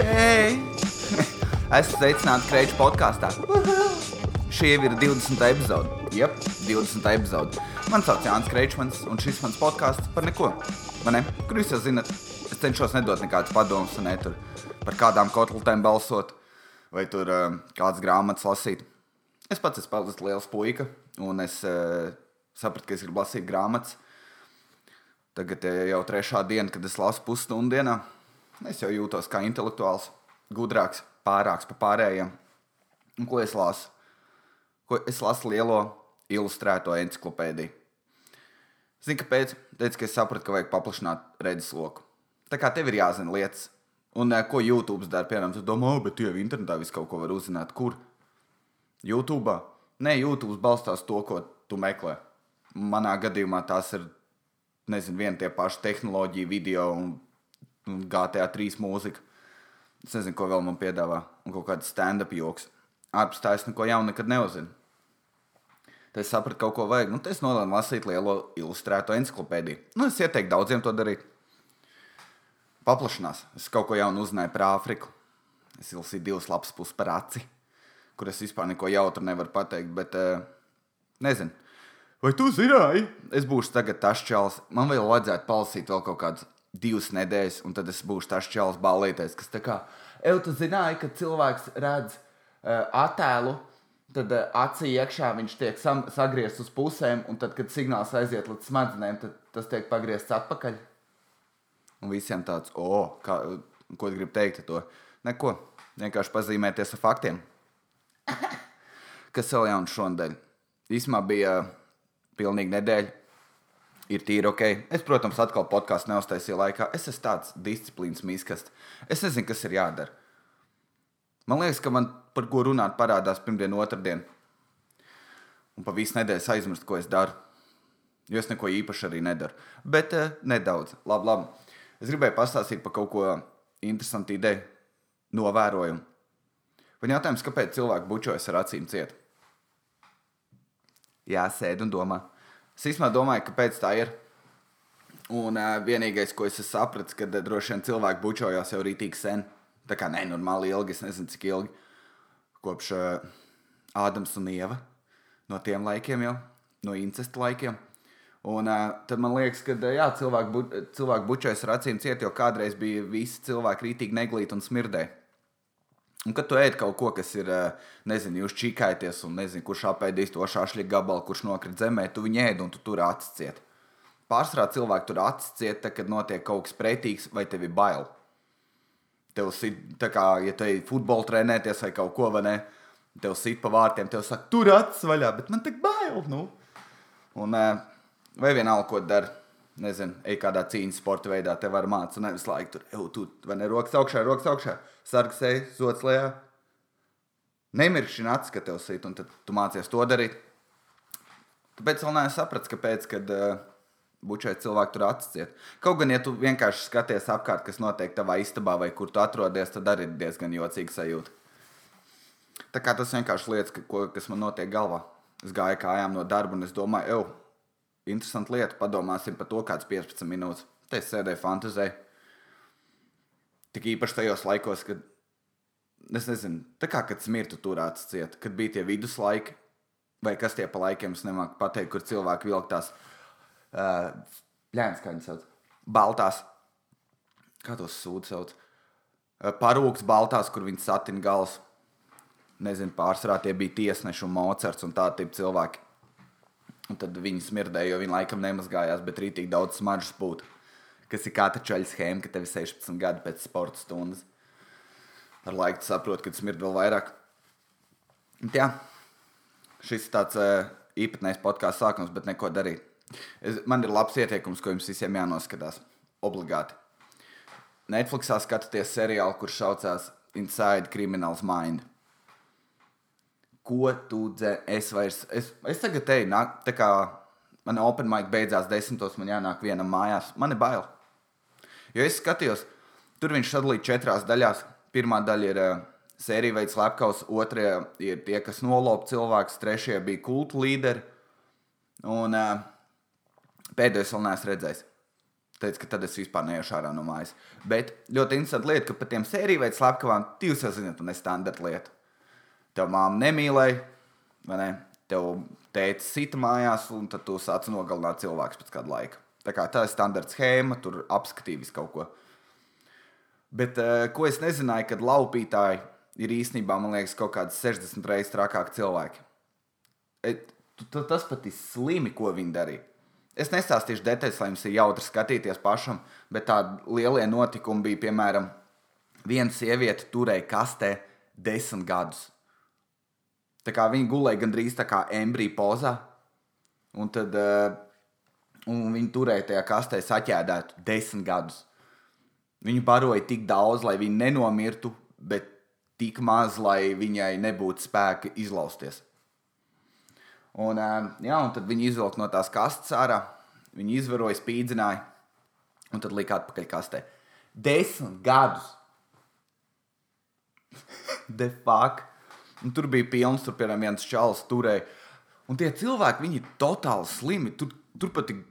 Hei! Esmu sveicināts Kreņķa podkāstā. Šī jau ir 20. epizode. Jep, 20. epizode. Mani sauc Jānis Kreņķis, un šis mans podkāsts par neko. Vai ne? Kur jūs jau zinat, es cenšos nedot nekādus padomus, ne tur par kādām kotlutēm balsot, vai tur uh, kādas grāmatas lasīt. Es pats esmu palicis liels puika, un es uh, sapratu, ka es gribu lasīt grāmatas. Tagad jau trešā diena, kad es lasu pusstundu dienā. Es jau jūtos kā intelektuāls, gudrāks, pārāks par pārējiem. Un ko es lasu? Ko es lasu lielo ilustrēto enciklopēdiju. Zini, kāpēc? Teicu, ka es sapratu, ka vajag paplašināt redzesloku. Tā kā tev ir jāzina lietas. Un eh, ko YouTube dara? Piemēram, tu domā, oh, bet jau internetā visu kaut ko var uzzināt. Kur? YouTube? Nē, YouTube balstās to, ko tu meklē. Manā gadījumā tās ir nezinu, viena tie paši tehnoloģija, video un, GTA 3 mūzika. Es nezinu, ko vēl man piedāvā, un kaut kāds stand-up joks. Ārpus tā es neko jaunu nekad neuzzinu. Tad es sapratu, ka kaut ko vajag. Nu, tad es nolēmu lasīt lielo ilustrēto enciklopēdiju. Nu, es ieteiktu daudziem to darīt. Paplašinās. Es kaut ko jaunu uzzināju par Āfriku. Es izlasīju divas lapas puses par aci, kur es vispār neko jautru nevaru pateikt. Bet, uh, nezinu, Vai tu zināji? Es būšu tagad tas čels. Man vēl vajadzētu palasīt vēl kaut kādas divas nedēļas, un tad es būšu tas čels balīties, kas tā kā, Eju, tu zināji, ka cilvēks redz uh, attēlu, tad uh, acī iekšā viņš tiek sam, sagriezts uz pusēm, un tad, kad signāls aiziet līdz smadzenēm, tad tas tiek pagriezts atpakaļ. Un visiem tāds, o, oh, kā, ko gribi teikt ar to? Neko, vienkārši pazīmēties ar faktiem. Kas vēl jauns šonadēļ? Īsumā bija pilnīgi nedēļa. Ir tīri ok. Es, protams, atkal podkāstu neuztaisīju laikā. Es esmu tāds disciplīnas mīksts. Es nezinu, kas ir jādara. Man liekas, ka man par ko runāt parādās pirmdien, otrdien. Un pa visu nedēļu aizmirst, ko es daru. Jo es neko īpaši arī nedaru. Bet uh, nedaudz. Labi, labi. Es gribēju pastāstīt par kaut ko interesantu ideju, novērojumu. Man jautājums, kāpēc cilvēki bučojas ar acīm ciet? Jā, sēž un domā. Es īstenībā domāju, kāpēc tā ir. Un uh, vienīgais, ko es sapratu, kad droši vien cilvēki bučojās jau rītīgi sen. Tā kā nenormāli ilgi, es nezinu, cik ilgi. Kopš uh, Ādams un Ieva no tiem laikiem jau, no incesta laikiem. Un uh, tad man liekas, ka jā, cilvēki, bu cilvēki bučojas ar acīm ciet, jo kādreiz bija visi cilvēki rītīgi neglīti un smirdēji. Un, kad tu ēd kaut ko, kas ir, nezinu, jūs čikājaties, un nezinu, kurš apēdīs to šāšļu gabalu, kurš nokrit zemē, tu viņu ēd un tu tur atsciet. Pārsvarā cilvēki tur atsciet, tad, kad notiek kaut kas pretīgs vai tev ir bail. Tev sit, tā kā, ja te ir futbola trenēties vai kaut ko, vai ne, tev sit pa vārtiem, tev saka, tur acis vaļā, bet man tik bail, nu. Un, vai vienalga, ko dara nezinu, ej kādā cīņas sporta veidā, te var mācīt, nevis laiku tur, jau tu, vai ne, rokas augšā, rokas augšā, sargs ej, sots lejā. Nemirkšķi acis, ka tev sit, un tu mācies to darīt. Tāpēc vēl neesmu sapratis, kāpēc, kad uh, bučēt cilvēku tur atsciet. Kaut gan, ja tu vienkārši skaties apkārt, kas notiek tavā istabā vai kur tu atrodies, tad arī ir diezgan jocīga sajūta. Tā kā tas vienkārši lietas, ka, ko, kas man notiek galvā. Es gāju kājām no darba un es domāju, ej, interesanta lieta. Padomāsim par to kāds 15 minūtes. Te es sēdēju, fantāzēju. Tik īpaši tajos laikos, kad es nezinu, tā kā kad smirtu turēts ciet, kad bija tie viduslaiki, vai kas tie pa laikiem, es nemāku pateikt, kur cilvēki vilktās. Uh, Ļēns, kā viņi sauc. Baltās. Kā tos sūdzes sauc? Uh, parūks baltās, kur viņi satina gals. Nezinu, pārsvarā tie bija tiesneši un mocerts un tādi cilvēki. Un tad viņi smirdēja, jo viņi laikam nemazgājās, bet rītīgi daudz smaržas būtu. Kas ir katra čaļa schēma, ka tev ir 16 gadi pēc sporta stundas. Ar laiku saproti, ka smird vēl vairāk. Bet, jā, šis ir tāds uh, īpatnējs podkāsts sākums, bet neko darīt. Es, man ir labs ieteikums, ko jums visiem jānoskatās. Obligāti. Netflixā skatāties seriālu, kurš saucās Inside Criminal's Mind ko tu dzer? Es vairs, es, es tagad teju, nāk, tā kā man open mic beidzās desmitos, man jānāk vienam mājās. Man ir bail. Jo es skatījos, tur viņš sadalīja četrās daļās. Pirmā daļa ir uh, sērija veids slepkavs, otrajā ir tie, kas nolop cilvēks, trešajā bija kultu līderi. Un uh, pēdējais vēl neesmu redzējis. Teica, ka tad es vispār neiešu ārā no mājas. Bet ļoti interesanti lieta, ka par tiem sēriju veidu slepkavām jūs jau zināt, un ne standarta lieta. Tev māma nemīlēja, vai ne? Tev tēta sita mājās, un tad tu sāc nogalināt cilvēkus pēc kāda laika. Tā, kā, tā ir standarta schēma, tur apskatīja visu kaut ko. Bet uh, ko es nezināju, kad laupītāji ir īstenībā, man liekas, kaut kāds 60 reizes trakāki cilvēki. Et, tas pat ir slimi, ko viņi darīja. Es nestāstīšu detaļas, lai jums ir jautri skatīties pašam, bet tādi lielie notikumi bija, piemēram, viena sieviete turēja kastē desmit gadus. Tā kā viņa gulēja gandrīz tā kā embrija pozā, un tad uh, un viņa turēja tajā kastē saķēdētu desmit gadus. Viņu baroja tik daudz, lai viņa nenomirtu, bet tik maz, lai viņai nebūtu spēka izlausties. Un, jā, un tad viņi izvilka no tās kastes ārā, viņi izvaroja, spīdzināja, un tad lika atpakaļ kastē. Desmit gadus! De fuck! Un tur bija pilns, tur piemēram viens čalis turēja. Un tie cilvēki, viņi ir totāli slimi. Tur, tur pat ir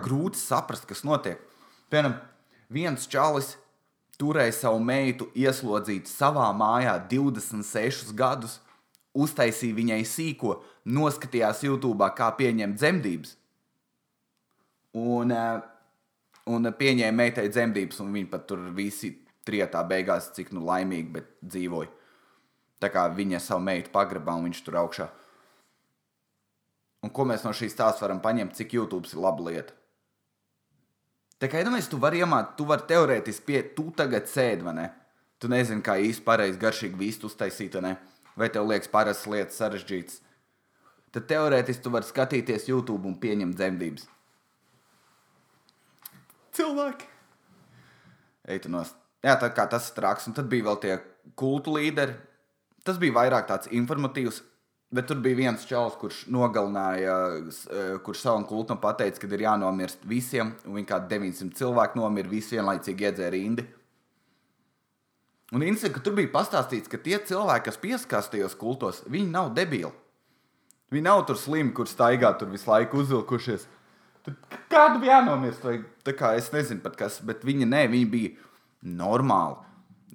grūti saprast, kas notiek. Piemēram, viens čalis turēja savu meitu ieslodzītu savā mājā 26 gadus, uztaisīja viņai sīko, noskatījās YouTube, kā pieņemt dzemdības. Un, eh, un pieņēma meitai dzemdības, un viņi pat tur visi trietā beigās, cik nu laimīgi, bet dzīvoja. Tā kā viņa savu meitu pagrabā, un viņš tur augšā. Un ko mēs no šīs stāsta varam paņemt, cik YouTube ir laba lieta? Tā kā iedomājies, tu vari iemācīt, tu vari teorētiski pie, tu tagad sēdi, vai ne? Tu nezini, kā īsti pareizi garšīgi vistu uztaisīt, vai ne? Vai tev liekas parastas lietas sarežģītas. Tad teorētiski tu vari skatīties YouTube un pieņemt dzemdības. Cilvēki! Ej, tu nos. Jā, tā kā tas ir traks, un tad bija vēl tie kultu līderi. Tas bija vairāk tāds informatīvs, Bet tur bija viens čels, kurš nogalināja, eh, kurš savam kultam pateica, ka ir jānomirst visiem, viņi kā 900 cilvēki nomira, visi vienlaicīgi iedzēra indi. Un interesanti, ka tur bija pastāstīts, ka tie cilvēki, kas pieskās tajos kultos, viņi nav debili. Viņi nav tur slimi, kur staigā tur visu laiku uzvilkušies. Tur kādu bija jānomirst, vai tā kā es nezinu pat kas, bet viņi ne, viņi bija normāli.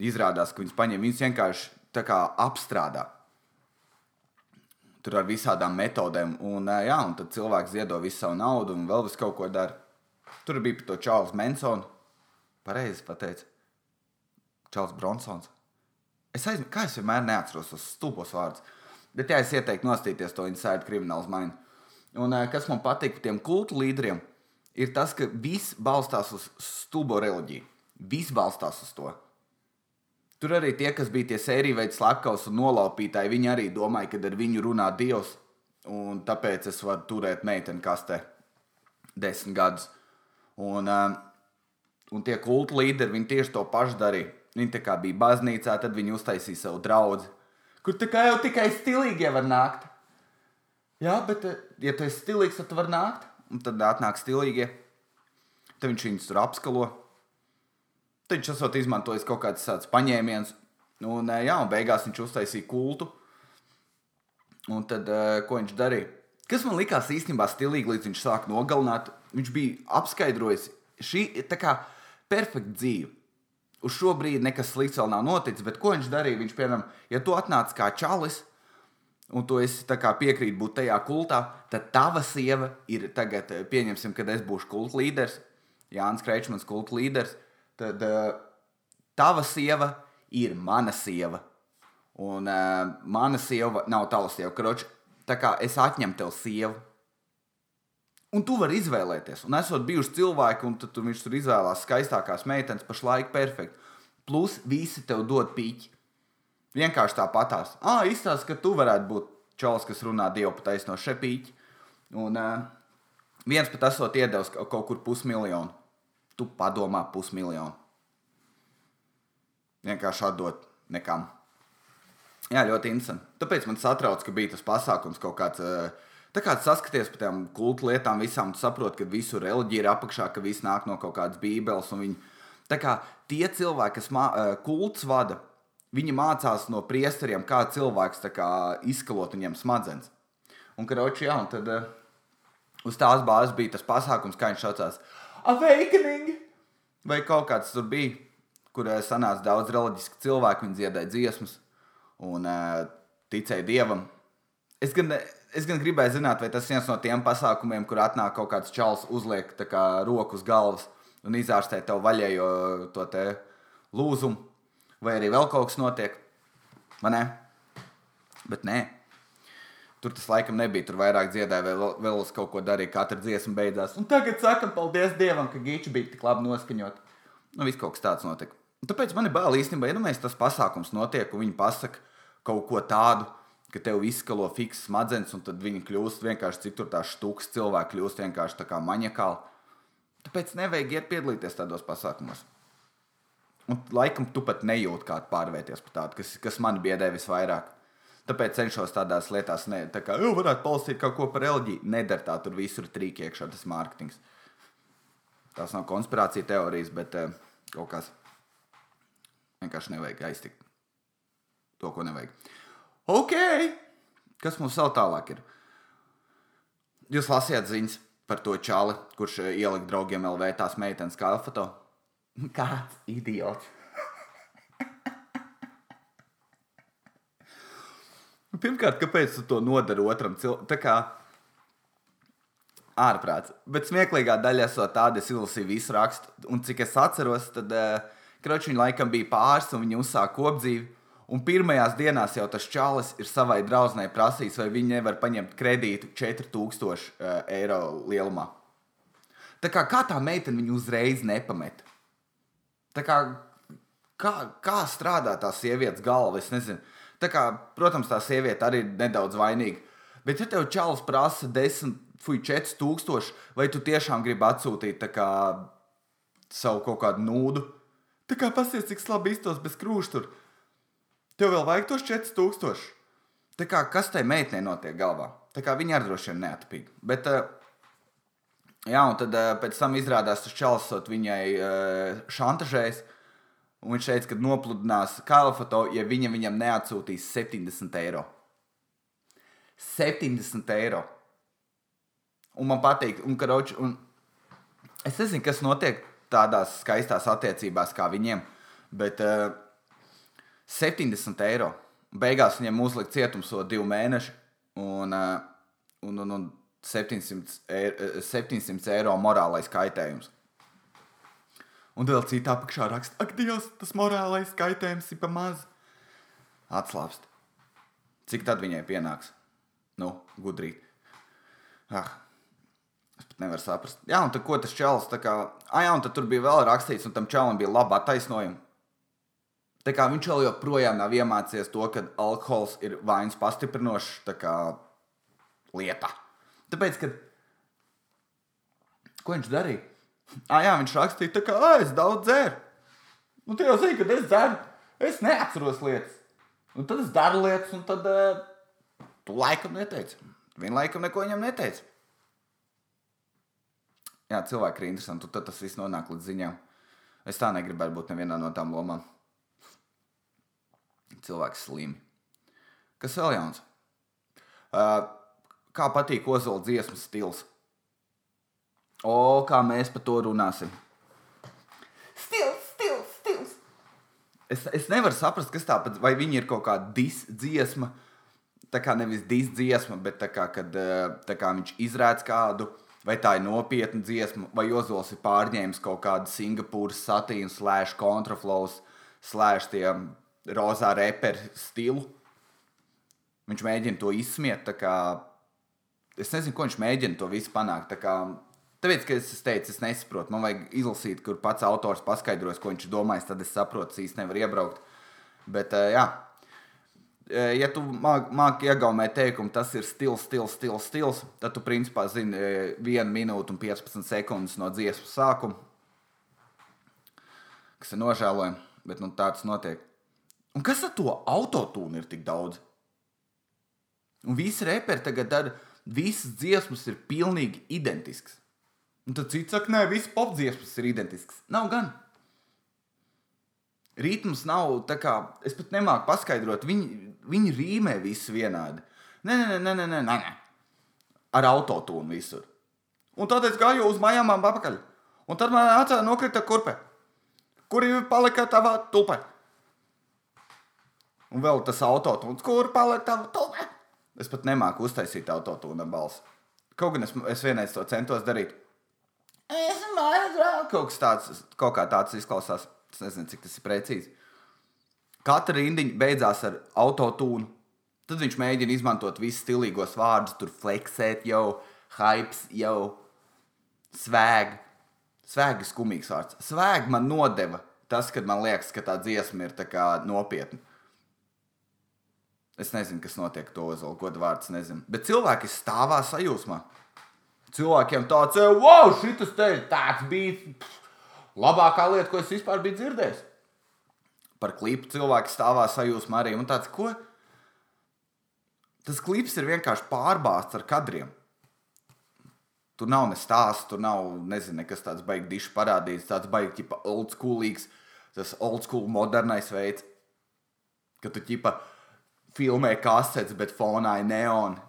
Izrādās, ka viņus paņem, viņus vienkārši tā kā apstrādā tur ar visādām metodēm. Un, jā, un tad cilvēks ziedo visu savu naudu un vēl vis kaut ko dara. Tur bija par to Čārlis Mansons. Pareizi pateicis. Čārlis Bronsons. Es aizmirsu, kā es vienmēr neatceros tos stulbos vārdus. Bet jā, es ieteiktu nostīties to Inside Criminals Mind. Un kas man patīk par tiem kultu līderiem, ir tas, ka viss balstās uz stulbo reliģiju. Viss balstās uz to. Tur arī tie, kas bija tie sēriju veidi slepkavas un nolaupītāji, viņi arī domāja, ka ar viņu runā Dievs. Un tāpēc es varu turēt meiteni kastē desmit gadus. Un, uh, un tie kultu līderi, viņi tieši to pašu darīja. Viņi tā kā bija baznīcā, tad viņi uztaisīja savu draugu, kur tā kā jau tikai stilīgie var nākt. Jā, bet, ja tu esi stilīgs, tad tu vari nākt, un tad atnāk stilīgie. Tad viņš viņus tur apskalo viņš esot izmantojis kaut kāds tāds paņēmiens, un, jā, un beigās viņš uztaisīja kultu. Un tad, ko viņš darīja? Kas man likās īstenībā stilīgi, līdz viņš sāka nogalināt, viņš bija apskaidrojis, šī tā kā perfekta dzīve. Uz šo brīdi nekas slikts vēl nav noticis, bet ko viņš darīja? Viņš, piemēram, ja tu atnāc kā čalis, un tu esi piekrīt būt tajā kultā, tad tava sieva ir tagad, pieņemsim, kad es būšu kulta līderis, Jānis Kreičmans, kulta līderis tad uh, tava sieva ir mana sieva. Un uh, mana sieva nav tava sieva. Kroč, tā kā es atņemu tev sievu. Un tu vari izvēlēties. Un esot bijuši cilvēki, un tad viņš tur izvēlās skaistākās meitenes, pašlaik perfekti. Plus visi tev dod pīķi. Vienkārši tāpatās. Ah, izstāsta, ka tu varētu būt čalis, kas runā dievu patais no šepīķi. Un uh, viens pat esot iedevis kaut kur pusmiljonu tu padomā pusmiljonu. Vienkārši atdot nekam. Jā, ļoti interesanti. Tāpēc man satrauc, ka bija tas pasākums kaut kāds. Eh, tā kā saskaties par tām kultu lietām, visām tu saproti, ka visu reliģija ir apakšā, ka viss nāk no kaut kādas bībeles. Viņi... Tā kā tie cilvēki, kas mā, eh, kults vada, viņi mācās no priesteriem, kā cilvēks kā, izskalot viņiem smadzenes. Un, karoči, jā, un tad uh, uz tās bāzes bija tas pasākums, kā viņš saucās awakening! Vai kaut kāds tur bija, kur eh, sanāca daudz reliģisku cilvēku, viņi dziedāja dziesmas un uh, ticēja dievam. Es gan, es gan gribēju zināt, vai tas ir viens no tiem pasākumiem, kur atnāk kaut kāds čels, uzliek kā roku uz galvas un izārstē tev vaļējo to te lūzumu, vai arī vēl kaut kas notiek. Vai ne? Bet nē. Tur tas laikam nebija. Tur vairāk dziedāja, vēl, vēl uz kaut ko darīja. Katra dziesma beidzās. Un tagad sakam, paldies Dievam, ka gīči bija tik labi noskaņot. Nu, viss kaut kas tāds notika. Un tāpēc man ir bail īstenībā, ja nu mēs tas pasākums notiek, un viņi pasaka kaut ko tādu, ka tev izskalo fiks smadzenes, un tad viņi kļūst vienkārši citur tā štuks, cilvēki kļūst vienkārši tā kā maņakāli. Tāpēc nevajag iet piedalīties tādos pasākumos. Un laikam tu pat nejūti, kā pārvērties par tādu, kas, kas man biedē visvairāk. Tāpēc cenšos tādās lietās, ne, tā kā jau varētu palasīt kaut ko par reliģiju. Nedara tā, tur visur trīk iekšā tas mārketings. Tās nav konspirācija teorijas, bet uh, kaut kas vienkārši nevajag aiztikt to, ko nevajag. Ok, kas mums vēl tālāk ir? Jūs lasījāt ziņas par to čāli, kurš eh, ielika draugiem LV tās meitenes kā foto. Kāds idiots! Pirmkārt, kāpēc tu to nodari otram cilvēkam? Ārprāts. Bet smieklīgā daļa esot tāda, es izlasīju visu rakstu, un cik es atceros, tad uh, Kročiņa laikam bija pāris, un viņi uzsāka kopdzīvi. Un pirmajās dienās jau tas čalis ir savai draudzenei prasījis, vai viņi nevar paņemt kredītu 4000 uh, eiro lielumā. Tā kā, kā tā meitene viņu uzreiz nepamet? Tā kā, kā, kā strādā tā sievietes galva? Es nezinu. Tā kā, protams, tā sieviete arī ir nedaudz vainīga. Bet, ja tev čalis prasa 10, fuj, 4000, vai tu tiešām gribi atsūtīt kā, savu kaut kādu nūdu? Tā kā pasies, cik labi iztos bez krūšļa. Tev vēl vajag tos 4000. Tā kā kas tai meitenei notiek galvā? Tā kā viņa arī droši vien neatpīg. Bet, uh, jā, un tad uh, pēc tam izrādās, tas čalis viņai uh, šantažēs. Un viņš teica, ka nopludinās kalifoto, ja viņa viņam neatsūtīs 70 eiro. 70 eiro. Un man patīk, un, karoči, un es nezinu, kas notiek tādās skaistās attiecībās kā viņiem, bet uh, 70 eiro. Beigās viņam uzlika cietumsodu divu mēnešu un, uh, un, un, un 700 eiro, 700 eiro morālais kaitējums. Un vēl citā apakšā raksta, ak, Dievs, tas morālais kaitējums ir pa maz. Atslābst. Cik tad viņai pienāks? Nu, gudrīt. Ah, es pat nevaru saprast. Jā, un tad ko tas čels tā kā. Ah, jā, un tur bija vēl rakstīts, un tam čelam bija laba attaisnojuma. Tā kā viņš vēl joprojām nav iemācījies to, ka alkohols ir vainas pastiprinošs lieta. Tāpēc, kad ko viņš darīja? Ah, jā, viņš rakstīja, tā kā es daudz dzēru. Nu, tu jau zini, kad es dzeru, es neatceros lietas. Un tad es daru lietas, un tad uh, tu laikam neteici. Viņa laikam neko viņam neteica. Jā, cilvēki ir interesanti, un tad tas viss nonāk līdz ziņām. Es tā negribētu būt nevienā no tām lomām. Cilvēks slimi. Kas vēl jauns? Uh, kā patīk Ozola dziesmas stils? O, kā mēs par to runāsim. Stils, stils, stils! Es, es nevaru saprast, kas tā pat, vai viņi ir kaut kāda disdziesma. Tā kā nevis disdziesma, bet tā kā, kad, tā kā viņš izrādz kādu, vai tā ir nopietna dziesma, vai Ozols ir pārņēmis kaut kādu Singapūras satīnu, slēdz kontraflows, slēdz tie rozā reperu stilu. Viņš mēģina to izsmiet. Kā, es nezinu, ko viņš mēģina to visu panākt. Tāpēc, ka es teicu, es nesaprotu, man vajag izlasīt, kur pats autors paskaidros, ko viņš domājis, tad es saprotu, īsti nevaru iebraukt. Bet, jā, ja tu māki māk iegaumēt teikumu, tas ir stils, stils, stils, stils, tad tu principā zini 1 minūte un 15 sekundes no dziesmas sākuma, kas ir nožēlojami, bet nu, tāds notiek. Un kas ar to autotūnu ir tik daudz? Un visi reperi tagad dara, visas dziesmas ir pilnīgi identiskas. Un tad cits saka, nē, visas popdziesmas ir identiskas. Nav gan. Ritms nav tā kā, es pat nemāku paskaidrot, viņi, viņi rīmē visu vienādi. Nē, nē, nē, nē, nē, nē. ar autotūnu visur. Un tad es gāju uz mājām apakaļ. Un tad man acā nokrita kurpe. Kur jau palika tava tupe? Un vēl tas autotūns, kur palika tava tupe? Es pat nemāku uztaisīt autotūna balsi. Kaut gan es, es vienreiz to centos darīt. Es domāju, kaut kas tāds, kaut kā tāds izklausās. Es nezinu, cik tas ir precīzi. Katra rindiņa beidzās ar autotūnu. Tad viņš mēģina izmantot visus stilīgos vārdus, tur fleksēt, jau hypes, jau svēg. Svēgi skumīgs vārds. Svēgi man nodeva tas, kad man liekas, ka tā dziesma ir tā nopietna. Es nezinu, kas notiek to ozolu, godu vārds nezinu. Bet cilvēki stāvā sajūsmā. Cilvēkiem tāds, wow, šis te ir tāds bijis pff, labākā lieta, ko es vispār biju dzirdējis. Par klipu cilvēki stāvā sajūsmā arī. Un tāds, ko? Tas klips ir vienkārši pārbāzts ar kadriem. Tur nav ne stāsts, tur nav, nezinu, nekas tāds baigs dišs parādīts, tāds baigs, tipa, old schoolīgs, tas old school modernais veids, ka tu, tipa, filmē kasetes, bet fonā ir neoni.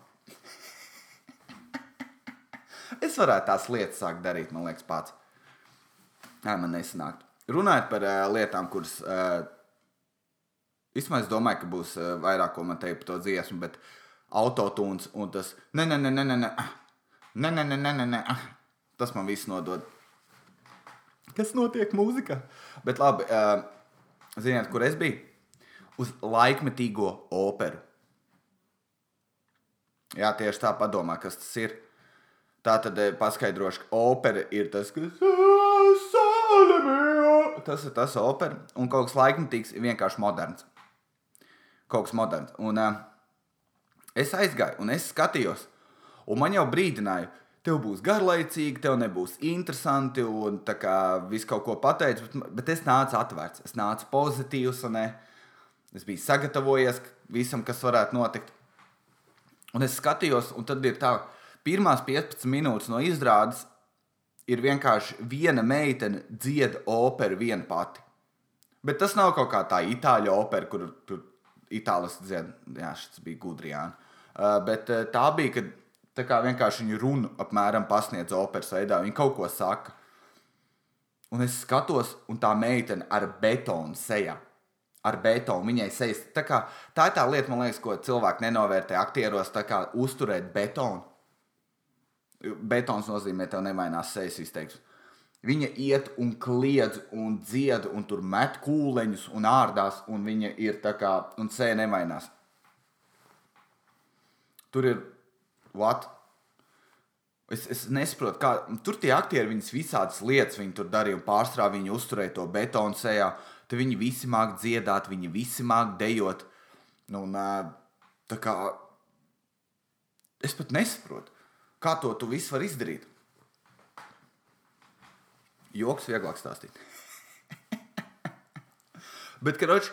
Es varētu tās lietas sākt darīt, man liekas, pats. Nē, man nesanāk. Runājot par uh, lietām, kuras. Uh, Īstenībā es domāju, ka būs uh, vairāk ko man teikt par to dziesmu, bet autotūns un tas. Nē, nē, nē, nē, nē. Nē, nē, nē, nē, nē, nē. Tas man viss nodod. Kas notiek mūzikā? Bet labi, uh, ziniet, kur es biju? Uz laikmetīgo operu. Jā, tieši tā padomā, kas tas ir. Tā tad eh, paskaidrošu, ka opera ir tas, kas. Tas ir tas opera, un kaut kas laikmetīgs ir vienkārši moderns. Kaut kas moderns. Un uh, es aizgāju, un es skatījos, un man jau brīdināja, tev būs garlaicīgi, tev nebūs interesanti, un tā kā viss kaut ko pateicis, bet, bet es nācu atvērts, es nācu pozitīvs, un ne, es biju sagatavojies visam, kas varētu notikt. Un es skatījos, un tad ir tā, pirmās 15 minūtes no izrādes ir vienkārši viena meitene dzied operu viena pati. Bet tas nav kaut kā tā itāļu opera, kur tur itālis dzied, jā, šis bija Gudrijāna. Uh, bet uh, tā bija, kad tā kā vienkārši viņa runu apmēram pasniedz operas veidā, viņa kaut ko saka. Un es skatos, un tā meitene ar betonu sejā. Ar betonu viņai sejas. Tā, kā, tā ir tā lieta, man liekas, ko cilvēki nenovērtē aktieros, tā kā uzturēt betonu. Betons nozīmē, tev nemainās sejas izteiksme. Viņa iet un kliedz un dzied, un tur met kūleņus un ārdās, un viņa ir tā kā, un sēja nemainās. Tur ir, what? Es, es nesaprotu, kā tur tie aktieri, viņas visādas lietas, viņi tur darīja, un pārstrā viņi uzturēja to betonu sejā. Tad viņi visi māk dziedāt, viņi visi māk dejot. Nu, un, tā kā es pat nesaprotu, kā to tu visu vari izdarīt. Joks vieglāk stāstīt. Bet, karoči,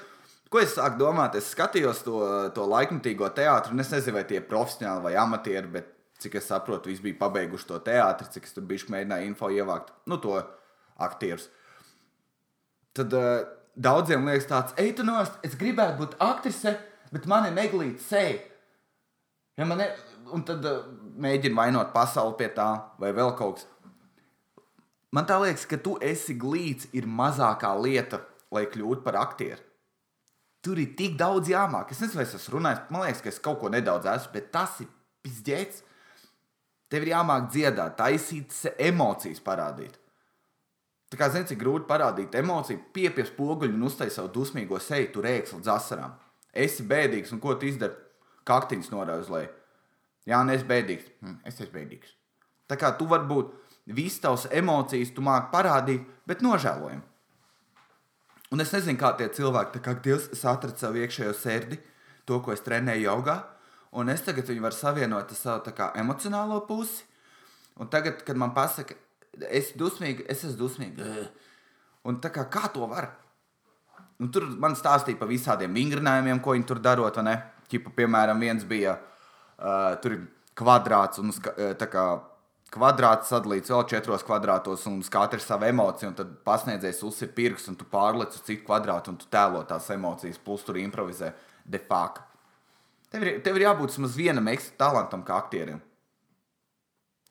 ko es sāku domāt? Es skatījos to, to laikmatīgo teātru, un es nezinu, vai tie ir profesionāli vai amatieri, bet cik es saprotu, visi bija pabeiguši to teātri, cik es tur biju mēģinājis info ievākt, nu, to aktierus. Tad uh, daudziem liekas tāds, ej, tu nost, es gribētu būt aktrise, bet man ir neglīta seja. Ja man ir, un tad uh, mēģina vainot pasauli pie tā, vai vēl kaut kas. Man tā liekas, ka tu esi glīts, ir mazākā lieta, lai kļūtu par aktieru. Tur ir tik daudz jāmāk. Es nezinu, vai es esmu runājis. Man liekas, ka es kaut ko nedaudz esmu, bet tas ir pizdzēts. Tev ir jāmāk dziedāt, taisīt emocijas, parādīt. Tā kā zini, cik grūti parādīt emociju, piepies poguļu un uztaisīt savu dusmīgo seju, tur rēks līdz asarām. Esi bēdīgs, un ko tu izdari? Kaktiņš norāda uz leju. Jā, nē, es bēdīgs. Hm, es esmu bēdīgs. Tā kā tu vari būt visas tavas emocijas, tu māki parādīt, bet nožēlojami. Un es nezinu, kā tie cilvēki, kā Dievs, es atradu savu iekšējo sirdi, to, ko es trenēju jogā, un es tagad viņu varu savienot ar savu kā, emocionālo pusi. Un tagad, kad man pasaka, es esmu dusmīga, es esmu dusmīga. Un kā, kā to var? Un tur man stāstīja par visādiem vingrinājumiem, ko viņi tur darot. Ķipa, piemēram, viens bija uh, tur kvadrāts un tā kā kvadrāts sadalīts vēl četros kvadrātos, un katra ir sava emocija. Tad pasniedzējs uzsver pirksts, un tu pārlec uz citu kvadrātu, un tu tēlo tās emocijas, plus tur improvizē de facto. Tev ir, tev ir jābūt vismaz vienam ekstra talantam, kā aktierim.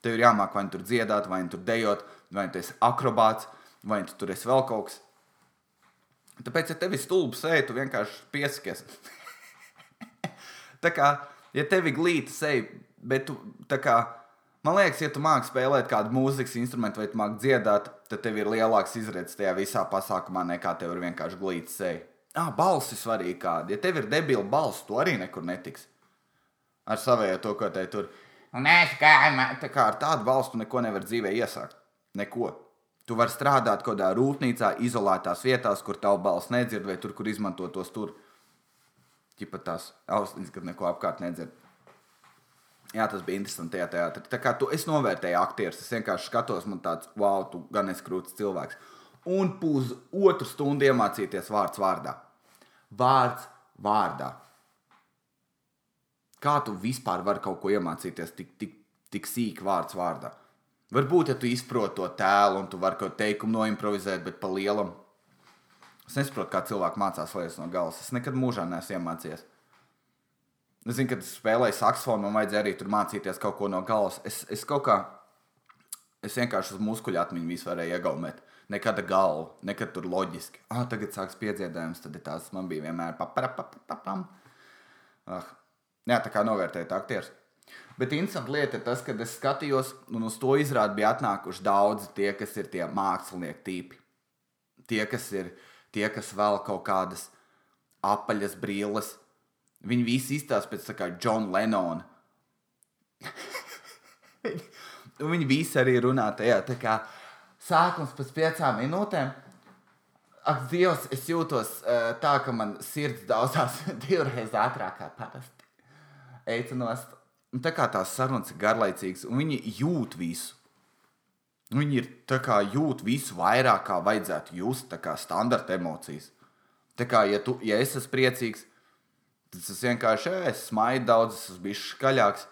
Tev ir jāmāk vai nu tur dziedāt, vai nu tur dejot, vai nu tu esi akrobāts, vai nu tu tur esi vēl kaut kas. Tāpēc, ja tev ir stulbs seja, tu vienkārši piesakies. tā kā, ja tev ir glīta seja, bet tu, tā kā, man liekas, ja tu māki spēlēt kādu mūzikas instrumentu vai māki dziedāt, tad tev ir lielāks izredzes tajā visā pasākumā nekā tev ir vienkārši glīta seja. Ah, balss ir svarīgi kāda. Ja tev ir debila balss, tu arī nekur netiksi. Ar savējo to, ko te tur. Un es kā, tā kā ar tādu balstu neko nevar dzīvē iesākt. Neko. Tu vari strādāt kaut kādā rūpnīcā, izolētās vietās, kur tavu balsi nedzird, vai tur, kur izmanto tos tur. Ķipat tās austiņas, kad neko apkārt nedzird. Jā, tas bija interesanti tajā teātrī. Tā kā tu es novērtēju aktierus, es vienkārši skatos, man tāds, wow, tu gan esi krūts cilvēks. Un pūz otru stundu iemācīties vārds vārdā. Vārds vārdā. Kā tu vispār vari kaut ko iemācīties tik, tik, tik sīki vārds vārdā? Varbūt, ja tu izproti to tēlu un tu vari kaut teikumu noimprovizēt, bet pa lielam. Es nesaprotu, kā cilvēki mācās lietas no galvas. Es nekad mūžā neesmu iemācījies. Es zinu, kad es spēlēju saksofonu, man vajadzēja arī tur mācīties kaut ko no galvas. Es, es kaut kā, es vienkārši uz muskuļu atmiņu visu varēju iegaumēt. Nekad galvu, nekad tur loģiski. Ah, tagad sāks piedziedājums, tad ir tās man bija vienmēr papam. Ah. Jā, tā kā novērtēt aktierus. Bet interesanti lieta ir tas, ka es skatījos, un uz to izrādi bija atnākuši daudzi tie, kas ir tie mākslinieki tīpi. Tie, kas ir tie, kas vēl kaut kādas apaļas brīles. Viņi visi izstāsta pēc tā kā John Lennon. viņi visi arī runā tajā tā kā sākums pēc piecām minūtēm. Ak, Dievs, es jūtos uh, tā, ka man sirds daudzās divreiz ātrāk kā parasti eica nost. Un tā kā tās sarunas ir garlaicīgas, un viņi jūt visu. Viņi ir tā kā jūt visu vairāk, kā vajadzētu just, tā kā standarta emocijas. Tā kā, ja, tu, ja es esmu priecīgs, tad es vienkārši es smaidu daudz, es esmu bijis skaļāks.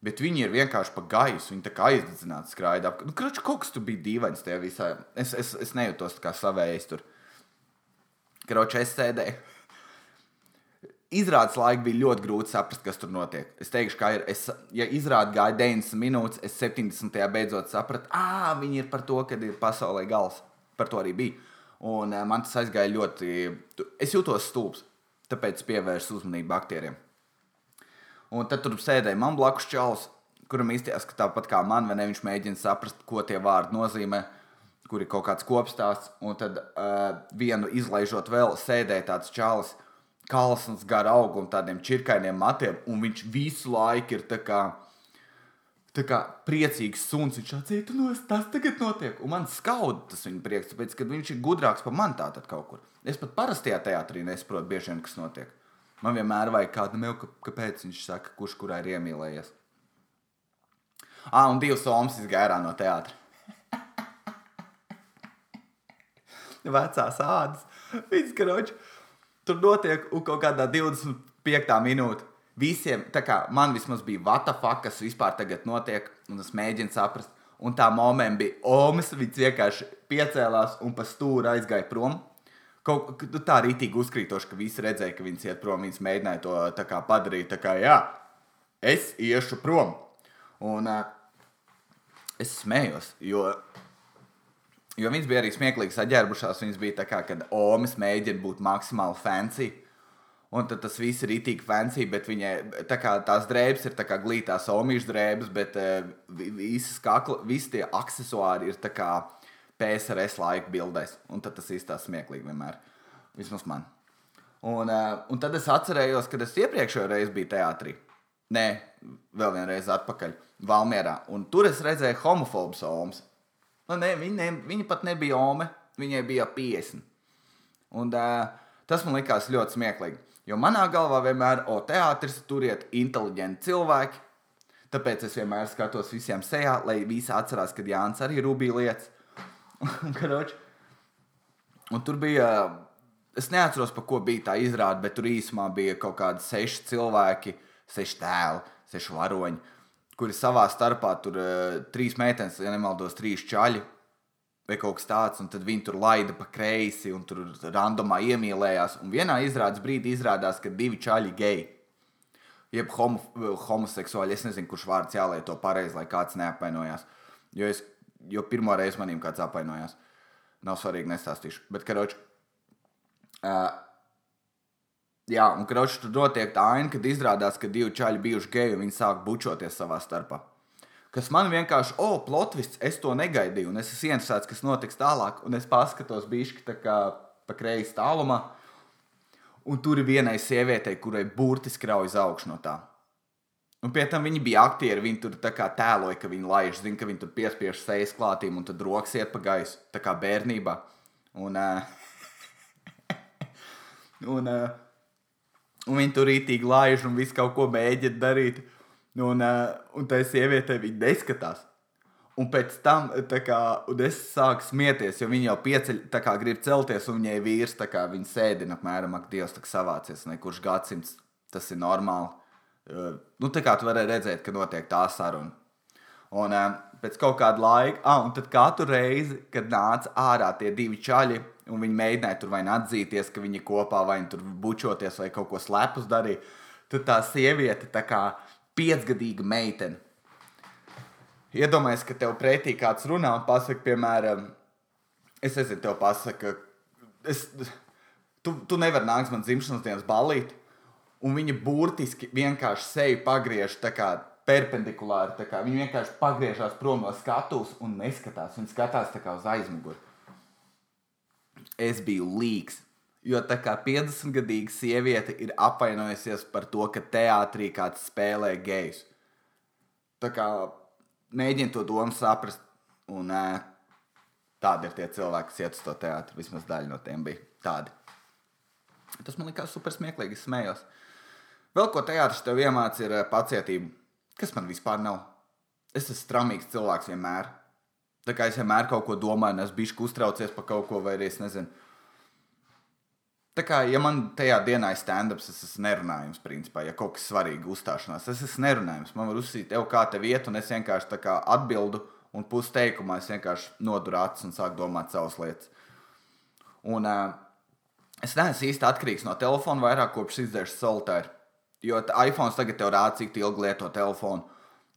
Bet viņi ir vienkārši pa gaisu. Viņi tā kā aizdedzināti skraida. Nu, Kraču, kaut kas tur bija dīvains tajā visā. Es, es, es nejūtos kā savējais tur. Kroča, es sēdēju izrādes laikā bija ļoti grūti saprast, kas tur notiek. Es teikšu, kā ir. Es, ja izrāde gāja 90 minūtes, es 70. beidzot sapratu, ah, viņi ir par to, ka ir pasaulē gals. Par to arī bija. Un uh, man tas aizgāja ļoti. Es jūtos stulbs, tāpēc pievērsu uzmanību aktieriem. Un tad tur sēdēja man blakus čalis, kuram izties, ka tāpat kā man, vai ne, viņš mēģina saprast, ko tie vārdi nozīmē, kur ir kaut kāds kopstāsts. Un tad uh, vienu izlaižot vēl, sēdēja tāds čalis, uh, kalns gar augu un tādiem čirkainiem matiem, un viņš visu laiku ir tā kā, tā kā priecīgs suns. Viņš atzīst, no tas tagad notiek, un man skauda tas viņa prieks, tāpēc, ka viņš ir gudrāks par mani tātad kaut kur. Es pat parastajā teātrī nesaprotu bieži vien, kas notiek. Man vienmēr vajag kādu milku, kāpēc viņš saka, kurš kurā ir iemīlējies. Ah, un divas somas izgāja no teātra. Vecās ādas. Viņš karoči tur notiek kaut kādā 25. minūtē. Visiem, tā kā man vismaz bija vatafā, kas vispār tagad notiek, un es mēģinu saprast. Un tā momenta bija Omas, viņš vienkārši piecēlās un pa stūri aizgāja prom. Kaut nu, tā rītīgi uzkrītoši, ka visi redzēja, ka viņš iet prom. Viņš mēģināja to kā, padarīt, tā kā, jā, es iešu prom. Un uh, es smējos, jo Jo viņas bija arī smieklīgi saģērbušās. Viņas bija tā kā, kad Omas mēģina būt maksimāli fancy. Un tad tas viss ir itī fancy, bet viņai tā kā, tās drēbes ir kā glītās omīšu drēbes, bet uh, visas kakla, visi tie accessori ir kā PSRS laika bildēs. Un tad tas īstās smieklīgi vienmēr. Vismaz man. Un, uh, un tad es atcerējos, kad es iepriekšējo reizi biju teātrī. Nē, vēl vienreiz atpakaļ Valmjerā. Un tur es redzēju homofobus omas. Nu, ne, viņa, ne, viņa pat nebija Ome, viņai bija 50. Un, uh, tas man likās ļoti smieklīgi. Jo manā galvā vienmēr, o, teātris tur iet inteliģenti cilvēki. Tāpēc es vienmēr skatos visiem sejā, lai visi atcerās, ka Jānis arī rūpīja lietas. un tur bija, es neatceros, pa ko bija tā izrāde, bet tur īsumā bija kaut kādi seši cilvēki, seši tēli, seši varoņi kuri savā starpā tur uh, trīs meitenes, ja nemaldos, trīs čaļi vai kaut kas tāds, un tad viņi tur laida pa kreisi un tur randomā iemīlējās. Un vienā izrādes brīdī izrādās, ka divi čaļi geji. Jeb homo, homoseksuāli, es nezinu, kurš vārds jālieto pareizi, lai kāds neapvainojās. Jo, es, jo pirmo reizi manim kāds apvainojās. Nav svarīgi, nestāstīšu. Bet, karoči, uh, jā, un karoči tur notiek tā aina, kad izrādās, ka divi čaļi bijuši geji un viņi sāk bučoties savā starpā. Kas man vienkārši, o, oh, plotvists, es to negaidīju, un es esmu interesēts, kas notiks tālāk, un es paskatos bišķi tā kā pa kreisi tālumā, un tur ir vienai sievietei, kurai burtiski rauj augšu no tā. Un pie tam viņi bija aktieri. Viņi tur tēloja, ka viņi laiž, zina, ka viņi tur piespiež sejas klātīm un tad rokas iet pa gaisu, tā kā bērnībā. Un, uh, un, uh, un viņi tur rītīgi laiž un visu kaut ko mēģina darīt. Un, uh, un tā sieviete viņa neskatās. Un pēc tam kā, un es sāku smieties, jo viņi jau pieceļ, kā, grib celties, un viņai vīrs kā, sēdina apmēram, ak, Dievs, tā savācies, nekurš gadsimts tas ir normāli. Uh, nu, tā kā tu vari redzēt, ka notiek tā saruna. Un uh, pēc kaut kāda laika, ah, un tad katru reizi, kad nāca ārā tie divi čaļi, un viņi mēģināja tur vai nu atzīties, ka viņi kopā vai nu tur bučoties vai kaut ko slepus darīja, tad tā sieviete, tā kā piecgadīga meitene, iedomājies, ka tev pretī kāds runā un pasakā, piemēram, es nezinu, tev pasaka, es, tu, tu nevari nākt man dzimšanas dienas balīt, un viņa burtiski vienkārši seju pagriež tā kā perpendikulāri. Tā kā viņa vienkārši pagriežās prom no skatuves un neskatās. Viņa skatās uz aizmuguri. Es biju līgs. Jo tā kā 50-gadīga sieviete ir apvainojusies par to, ka teātrī kāds spēlē gejus. Tā kā mēģina to domu saprast. Un, tādi ir tie cilvēki, kas iet uz to teātri. Vismaz daļa no tiem bija tādi. Tas man likās super smieklīgi. Es smējos. Vēl ko teātris tev iemācīja, ir pacietība. Kas man vispār nav? Es esmu stramīgs cilvēks vienmēr. Tā kā es vienmēr kaut ko domāju, un es biju uztraucies par kaut ko, vai arī es nezinu. Tā kā, ja man tajā dienā ir stand-ups, es esmu nerunājums, principā, ja kaut kas svarīgs uzstāšanās, es esmu nerunājums. Man var uzsīt, tev kā te vieta, un es vienkārši atbildu, un pusi teikumā es vienkārši noduru acis un sāku domāt savas lietas. Un uh, es neesmu īsti atkarīgs no telefona vairāk kopš izdzēšu solitēru. Jo iPhone tagad tev rāda, cik ilgi lieto telefonu.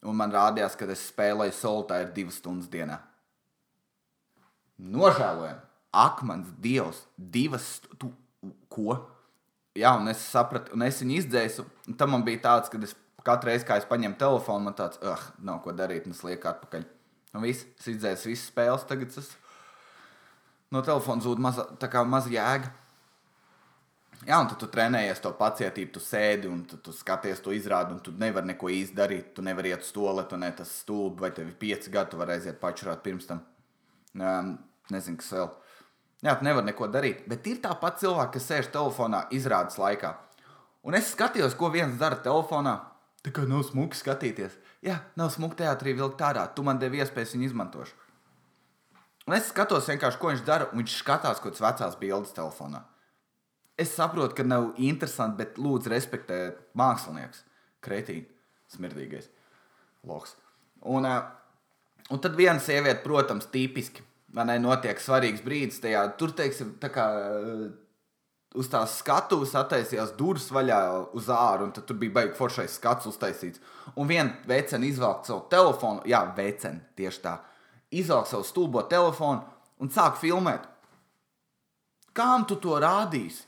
Un man rādījās, ka es spēlēju solitēru divas stundas dienā. Nožēlojami! Ak, mans dievs! Divas stundas! ko. Jā, un es sapratu, un es viņu izdzēsu. Tam man bija tāds, ka es katru reizi, kad es paņēmu telefonu, man tāds, ah, nav ko darīt, un es lieku atpakaļ. Un viss, es izdzēsu visas spēles, tagad es no telefona zūd maz, maz jēga. Jā, un tu trenējies to pacietību, tu sēdi un tu, tu skaties to izrādi, un tu nevari neko īsti darīt. Tu nevari iet uz to lietu, ne tas stulbi, vai tev ir pieci gadi, tu vari aiziet pačurāt pirms tam. Um, nezinu, kas vēl. Jā, tu nevari neko darīt. Bet ir tāpat cilvēki, kas sēž telefonā izrādes laikā. Un es skatījos, ko viens dara telefonā. Tā kā nav smuki skatīties. Jā, nav smuki teātrī vilkt ārā. Tu man devi iespējas viņu izmantošu. Un es skatos vienkārši, ko viņš dara. Viņš skatās kaut kādas vecās bildes telefonā. Es saprotu, ka nav interesanti, bet lūdzu, respektē mākslinieks. Kretīns, smirdīgais loks. Un, un tad viena sieviete, protams, tipiski ne, notiek svarīgs brīdis tajā. Tur, teiksim, tā kā uh, uz tās skatuves attaisījās durvis vaļā uz ārā, un tur bija baigts foršais skats uztaisīts. Un viena vecena izvelk savu telefonu, jā, vecena tieši tā, izvelk savu stulbo telefonu un sāk filmēt. Kām tu to rādīsi?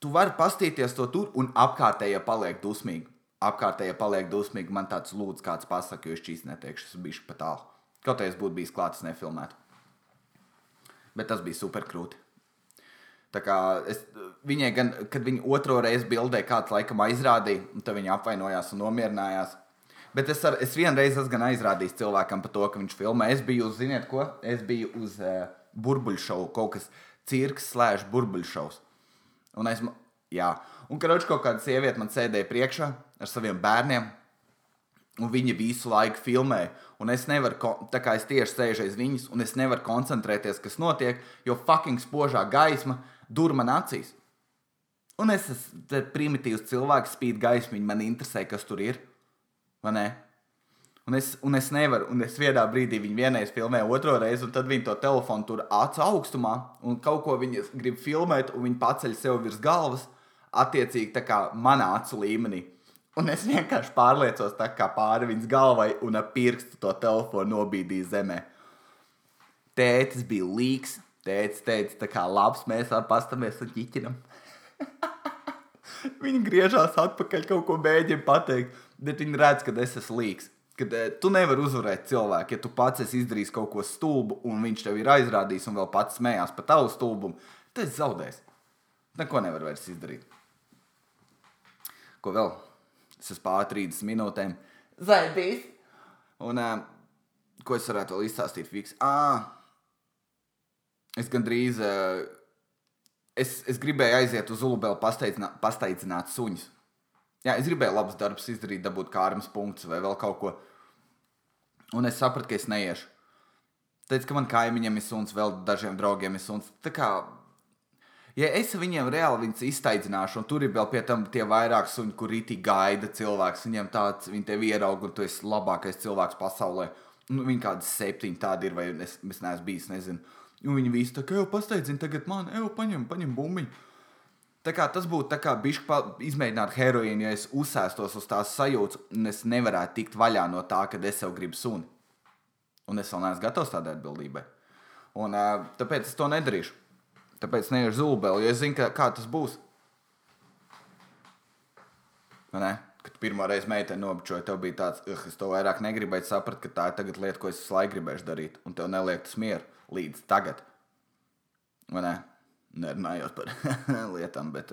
Tu vari pastīties to tur, un apkārtējie paliek dusmīgi. Apkārtējie paliek dusmīgi. Man tāds lūdzu, kāds pasakā, jo es šīs neteikšu, tas bija pat tālu. Kaut arī es būtu bijis klāts, nefilmētu. Bet tas bija super krūti. Tā kā es, viņai, gan, kad viņa otro reizi bildē, kāds laikam aizrādīja, tad viņa apvainojās un nomierinājās. Bet es, ar, es vienreiz esmu aizrādījis cilvēkam par to, ka viņš filmē. Es biju uz, ziniet, ko? Es biju uz uh, burbuļšovu, kaut kas cirks, slēdz burbuļšovs. Un es, jā, un karoči kaut kāda sieviete man sēdēja priekšā ar saviem bērniem, un viņi visu laiku filmēja. Un es nevaru, tā kā es tieši sēžu aiz viņas, un es nevaru koncentrēties, kas notiek, jo fucking spožā gaisma dur man acīs. Un es esmu primitīvs cilvēks, spīd gaisma, viņa man interesē, kas tur ir. Vai ne? Un es, un es nevaru, un es vienā brīdī viņu vienreiz filmēju, otru reizi, un tad viņi to telefonu tur acu augstumā, un kaut ko viņi grib filmēt, un viņi paceļ sev virs galvas. attiecīgi tā kā manā acu līmenī. Un es vienkārši pārliecos tā kā pāri viņas galvai un ar pirkstu to telefonu nobīdīju zemē. Tētis bija līks. Tētis teica, tā kā labs, mēs varam pastāmies un ķiķinam. viņi griežās atpakaļ, kaut ko mēģina pateikt, bet viņi redz, ka es esmu līks. Kad eh, tu nevari uzvarēt cilvēku, ja tu pats esi izdarījis kaut ko stulbu, un viņš tev ir aizrādījis, un vēl pats smējās par tavu stulbumu, tad es zaudēšu. Neko nevar vairs izdarīt. Ko vēl? Esmu pār 30 minūtēm. Zaibīs. Un uh, ko es varētu vēl izstāstīt? Fiks? Ah, es gandrīz. Uh, es, es gribēju aiziet uz Ulubelu, pasteidzināt, pasteidzināt suņus. Jā, es gribēju labus darbus izdarīt, dabūt kārmas punktus vai vēl kaut ko. Un es sapratu, ka es neiešu. Teicu, ka man kaimiņiem ir suns, vēl dažiem draugiem ir suns. Tā kā ja es viņiem reāli viņus izteidzināšu, un tur ir vēl pie tam tie vairāk suņi, kur rītī gaida cilvēks, viņiem tāds, viņi tevi ieraug, un tu esi labākais cilvēks pasaulē. Nu, viņi kādi septiņi tādi ir, vai es, es neesmu bijis, nezinu. Un viņi visi tā kā jau pasteidzina, tagad man, ej, paņem, paņem bumbiņu. Tā kā tas būtu tā kā bišķi izmēģināt heroīnu, ja es uzsēstos uz tās sajūtas, un es nevarētu tikt vaļā no tā, ka es sev gribu suni. Un es vēl neesmu gatavs tādai atbildībai. Un, tāpēc es to nedarīšu. Tāpēc neiešu zulbeli, jo es zinu, ka, kā tas būs. Vai ne? Kad pirmā reize meitene nobučoja, tev bija tāds, uh, es to vairāk negribēju saprast, ka tā ir tagad lieta, ko es visu laiku gribēšu darīt, un tev neliek tas mieru līdz tagad. Vai ne? Nerunājot par lietām, bet,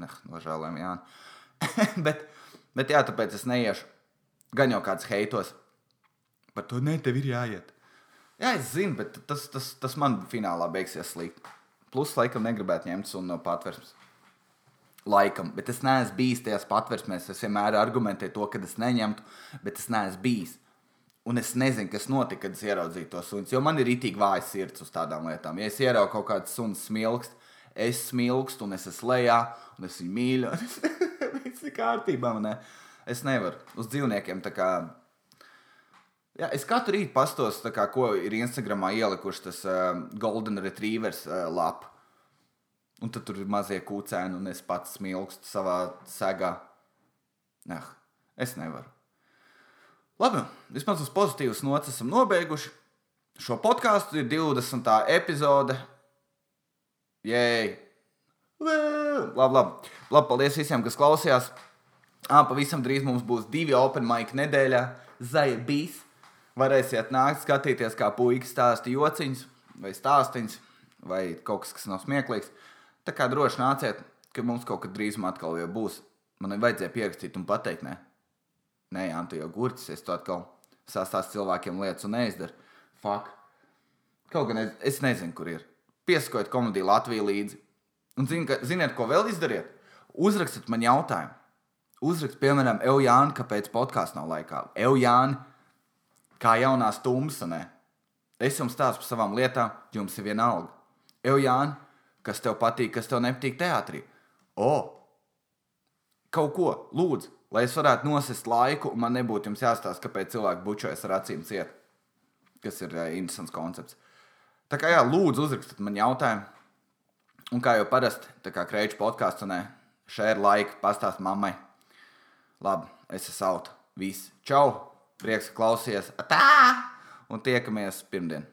ne, nožēlēm, jā. bet, bet, jā, tāpēc es neiešu. Gan jau kāds heitos par to, ne, tev ir jāiet. Jā, es zinu, bet tas, tas, tas man finālā beigsies slikti. Plus, laikam, negribētu ņemt sunu no patvērsmes. Laikam, bet es neesmu bijis tajās patvērsmēs. Es vienmēr argumentēju to, ka es neņemtu, bet es neesmu bijis. Un es nezinu, kas notika, kad es ieraudzīju to sunu. Jo man ir itī vājas sirds uz tādām lietām. Ja es ieraugu kaut kādu sunu smilkstu, es smilkstu, un es esmu lejā, un es viņu mīlu. Viss ir kārtībā. Ne? Es nevaru uz dzīvniekiem tā kā Jā, es katru rītu pastos, kā, ko ir Instagramā ielikuši tas uh, Golden Retrievers uh, lapa. Un tad tur ir mazie kūcēni, un es pats smilkstu savā segā. Nah, es nevaru. Labi, vismaz uz pozitīvas nots esam nobeiguši. Šo podkāstu ir 20. epizode. Jēj! Labi, labi. labi, paldies visiem, kas klausījās. À, pavisam drīz mums būs divi open mic nedēļā. Zaļa bijis varēsiet nākt skatīties, kā puikas stāsta jociņus, vai stāstīņus, vai kaut kas, kas nav smieklīgs. Tā kā droši nāciet, ka mums kaut kad drīzumā atkal jau būs. Man vajadzēja pierakstīt un pateikt, nē, nē, Jan, tu jau gurķis, es to atkal sastāstu cilvēkiem lietas un neizdaru. Fak. Kaut gan es, es nezinu, kur ir. Piesakojiet komēdiju Latviju līdzi. Un zin, ka, ziniet, ko vēl izdariet? Uzrakstiet man jautājumu. Uzrakstiet, piemēram, Eujānu, kāpēc podkāsts nav laikā. Eujānu, kā jaunā stumsane. Es jums stāstu par savām lietām, jums ir viena alga. Eujāni, kas tev patīk, kas tev nepatīk teātrī? O, kaut ko, lūdzu, lai es varētu nosist laiku, un man nebūtu jāstāsta, kāpēc cilvēki bučojas ar acīm ciet. Kas ir uh, interesants koncepts. Tā kā jā, lūdzu, uzrakstiet man jautājumu. Un kā jau parasti, tā kā kreču podkāstā, šeit ir laika pastāst mammai. Labi, es esmu auto. Viss. Čau! Prieks, ka klausies. Tā! Un tiekamies pirmdien.